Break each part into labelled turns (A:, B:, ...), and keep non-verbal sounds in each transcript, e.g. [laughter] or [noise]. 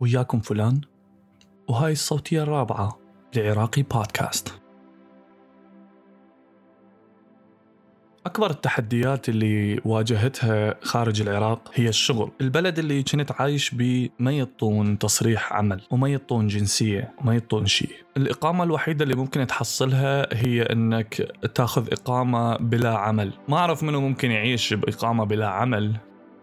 A: وياكم فلان؟ وهاي الصوتية الرابعة لعراقي بودكاست. أكبر التحديات اللي واجهتها خارج العراق هي الشغل. البلد اللي كنت عايش بيه ما يطون تصريح عمل وما يطون جنسية وما يطون شيء. الإقامة الوحيدة اللي ممكن تحصلها هي أنك تاخذ إقامة بلا عمل. ما أعرف منه ممكن يعيش بإقامة بلا عمل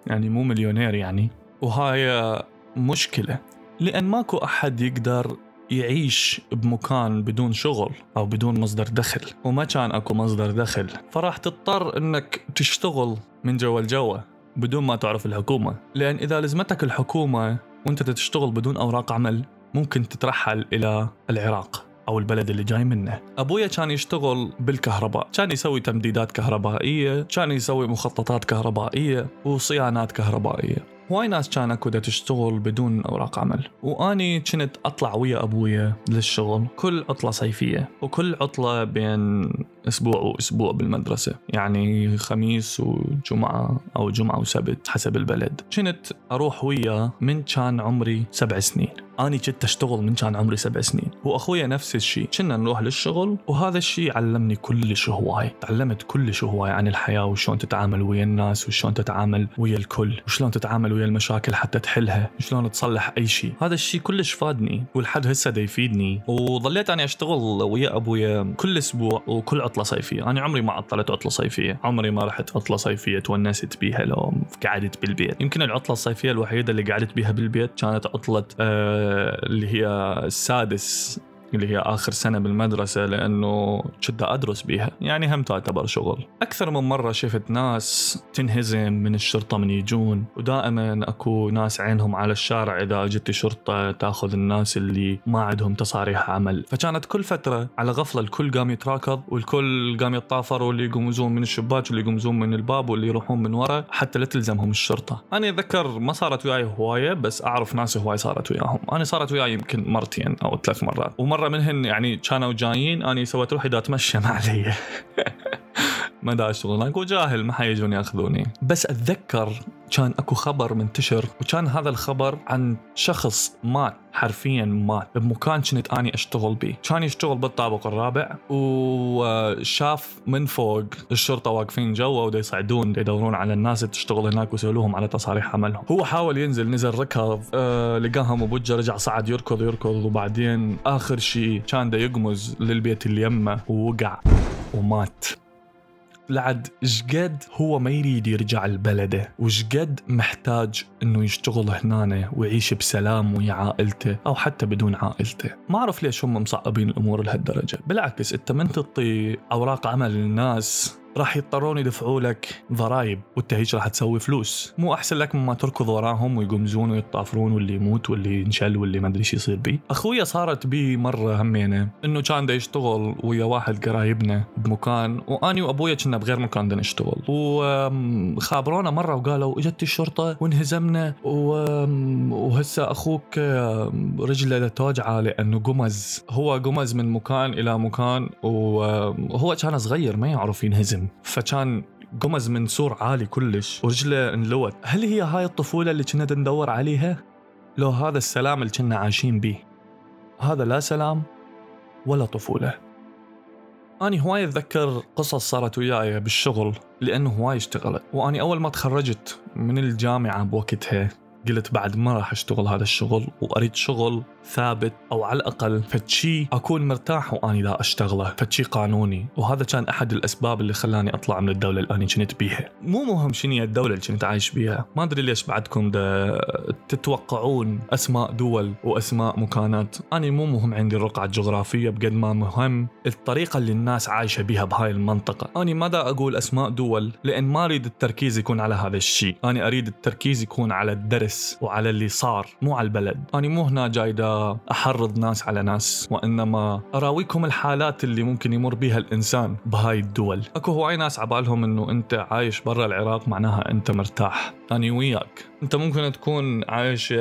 A: يعني مو مليونير يعني. وهاي مشكلة لأن ماكو أحد يقدر يعيش بمكان بدون شغل أو بدون مصدر دخل وما كان أكو مصدر دخل. فراح تضطر أنك تشتغل من جوا الجوا بدون ما تعرف الحكومة. لأن إذا لزمتك الحكومة وأنت تشتغل بدون أوراق عمل ممكن تترحل إلى العراق أو البلد اللي جاي منه. أبويا كان يشتغل بالكهرباء كان يسوي تمديدات كهربائية كان يسوي مخططات كهربائية وصيانات كهربائية. هواي ناس كان اكو تشتغل بدون أوراق عمل؟ وأني كنت أطلع ويا أبويا للشغل كل عطلة صيفية وكل عطلة بين أسبوع وأسبوع بالمدرسة يعني خميس وجمعة أو جمعة وسبت حسب البلد. كنت أروح وياه من كان عمري سبع سنين. أني كنت أشتغل من كان عمري سبع سنين. وأخويا نفس الشيء. كنا نروح للشغل وهذا الشيء علمني كلش هواي تعلمت كلش هواي عن الحياة وشلون تتعامل ويا الناس وشلون تتعامل ويا الكل وشلون تتعامل ويا المشاكل حتى تحلها شلون تصلح أي شيء. هذا الشيء كلش فادني ولحد هسه دا يفيدني. وظليت أني أشتغل ويا أبويا كل أسبوع وكل عطله صيفية. أنا عمري ما عطلت عطله صيفية. عمري ما رحت عطله صيفية تونست بيها لو قعدت بالبيت. يمكن العطلة الصيفية الوحيدة اللي قعدت بيها بالبيت كانت عطلة آه اللي هي السادس اللي هي آخر سنة بالمدرسة لأنه كنت أدرس بيها. يعني هم تعتبر شغل. أكثر من مرة شفت ناس تنهزم من الشرطة من يجون ودائما أكو ناس عينهم على الشارع إذا جت شرطة تأخذ الناس اللي ما عندهم تصاريح عمل. فكانت كل فترة على غفلة الكل قام يتراكض والكل قام يتطافر واللي يقومزون من الشباك واللي يقومزون من الباب واللي يروحون من ورا حتى لا تلزمهم الشرطة. أنا أتذكر ما صارت وياي هواية بس أعرف ناس هواي صارت وياهم. أنا صارت وياي يمكن مرتين أو ثلاث مرات. ومرة مره منهن يعني كانوا جايين أني سويت روحي دا أتمشى ما علي. [laughs] ما دا اشتغل هناك وجاهل ما حيجون يأخذوني. بس أتذكر كان أكو خبر منتشر وكان هذا الخبر عن شخص مات حرفيا مات بمكان كنت أني أشتغل به كان يشتغل بالطابق الرابع وشاف من فوق الشرطة واقفين جوا ودا يصعدون يدورون على الناس اللي تشتغل هناك ويسولوهم على تصاريح عملهم. هو حاول ينزل نزل ركض آه لقاهم ابوجه رجع صعد يركض يركض وبعدين آخر شيء كان دا يقمز للبيت اللي يمه ووقع ومات. لعد شقد هو ما يريد يرجع لبلده وشقد محتاج إنه يشتغل هنا ويعيش بسلام ويا عائلته أو حتى بدون عائلته. ما أعرف ليش هم مصعبين الأمور لهالدرجة. بالعكس إنت من تعطي أوراق عمل للناس راح يضطرون يدفعوا لك ضرائب وانت هيك راح تسوي فلوس. مو أحسن لك مما تركض وراهم ويقمزون ويطافرون واللي يموت واللي ينشل واللي ما أدري إيش يصير بيه. أخويا صارت بي مرة همينة إنه كان دا يشتغل ويا واحد قرايبنا بمكان وأني وأبويا كنا بغير مكان نشتغل. وخابرونا مرة وقالوا إجت الشرطة وانهزمنا وهسه أخوك رجله توجعه لأنه قمز. هو قمز من مكان إلى مكان وهو كان صغير ما يعرف ينهزم. فكان قمز من سور عالي كلش. ورجله انلوت. هل هي هاي الطفولة اللي كنا ندور عليها؟ لو هذا السلام اللي كنا عايشين بيه هذا لا سلام ولا طفولة. أنا هواي أتذكر قصص صارت وياي بالشغل لأنه هواي اشتغلت. وأني أول ما تخرجت من الجامعة بوقتها قلت بعد ما راح أشتغل هذا الشغل وأريد شغل ثابت أو على الأقل فتشي أكون مرتاح وأني لا أشتغله فتشي قانوني. وهذا كان أحد الأسباب اللي خلاني أطلع من الدولة اللي أنا كنت بيها. مو مهم شنو الدولة اللي كنت عايش بيها. ما أدري ليش بعدكم تتوقعون أسماء دول وأسماء مكانات. أنا مو مهم عندي الرقعة الجغرافية بقد ما مهم الطريقة اللي الناس عايشة بيها بهاي المنطقة. أنا ما دا أقول أسماء دول لأن ما أريد التركيز يكون على هذا الشيء. أنا أريد التركيز يكون على الدرس. وعلى اللي صار مو على البلد. أنا مو هنا جاي أحرض ناس على ناس وإنما أراويكم الحالات اللي ممكن يمر بها الإنسان بهاي الدول. أكو هواي ناس عبالهم إنه أنت عايش برا العراق معناها أنت مرتاح. اني وياك. أنت ممكن تكون عايش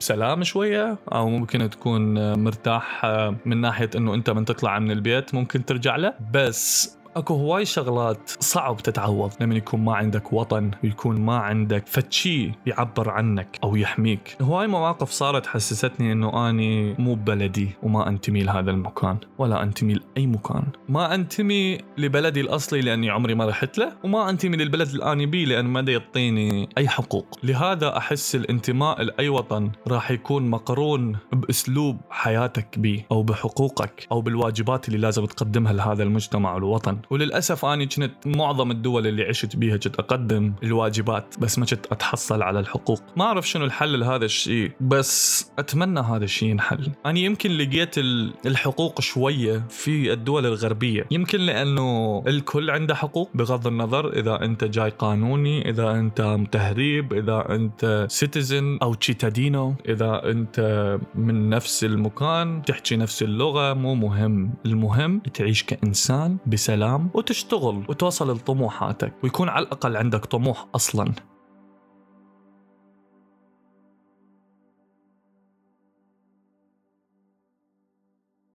A: بسلام شوية أو ممكن تكون مرتاح من ناحية إنه أنت من تطلع من البيت ممكن ترجع له. بس أكو هواي شغلات صعب تتعوض. لما يكون ما عندك وطن ويكون ما عندك فتشي يعبر عنك أو يحميك. هواي مواقف صارت حسستني إنه أني مو ببلدي وما أنتمي لهذا المكان ولا أنتمي لأي مكان. ما أنتمي لبلدي الأصلي لأني عمري ما رحت له وما أنتمي للبلد اللي اني بيه لأن ما يعطيني أي حقوق. لهذا أحس الانتماء لأي وطن راح يكون مقرون بأسلوب حياتك به أو بحقوقك أو بالواجبات اللي لازم تقدمها لهذا المجتمع والوطن وللأسف أني كنت معظم الدول اللي عشت بيها كنت أقدم الواجبات بس ما كنت أتحصل على الحقوق. ما أعرف شنو الحل لهذا الشيء بس أتمنى هذا الشيء ينحل. أنا يمكن لقيت الحقوق شوية في الدول الغربية. يمكن لأنه الكل عنده حقوق بغض النظر إذا أنت جاي قانوني إذا أنت تهريب إذا أنت سيتيزن أو تشيتادينو إذا أنت من نفس المكان تحكي نفس اللغة مو مهم. المهم تعيش كإنسان بسلام وتشتغل وتوصل لطموحاتك ويكون على الأقل عندك طموح أصلا.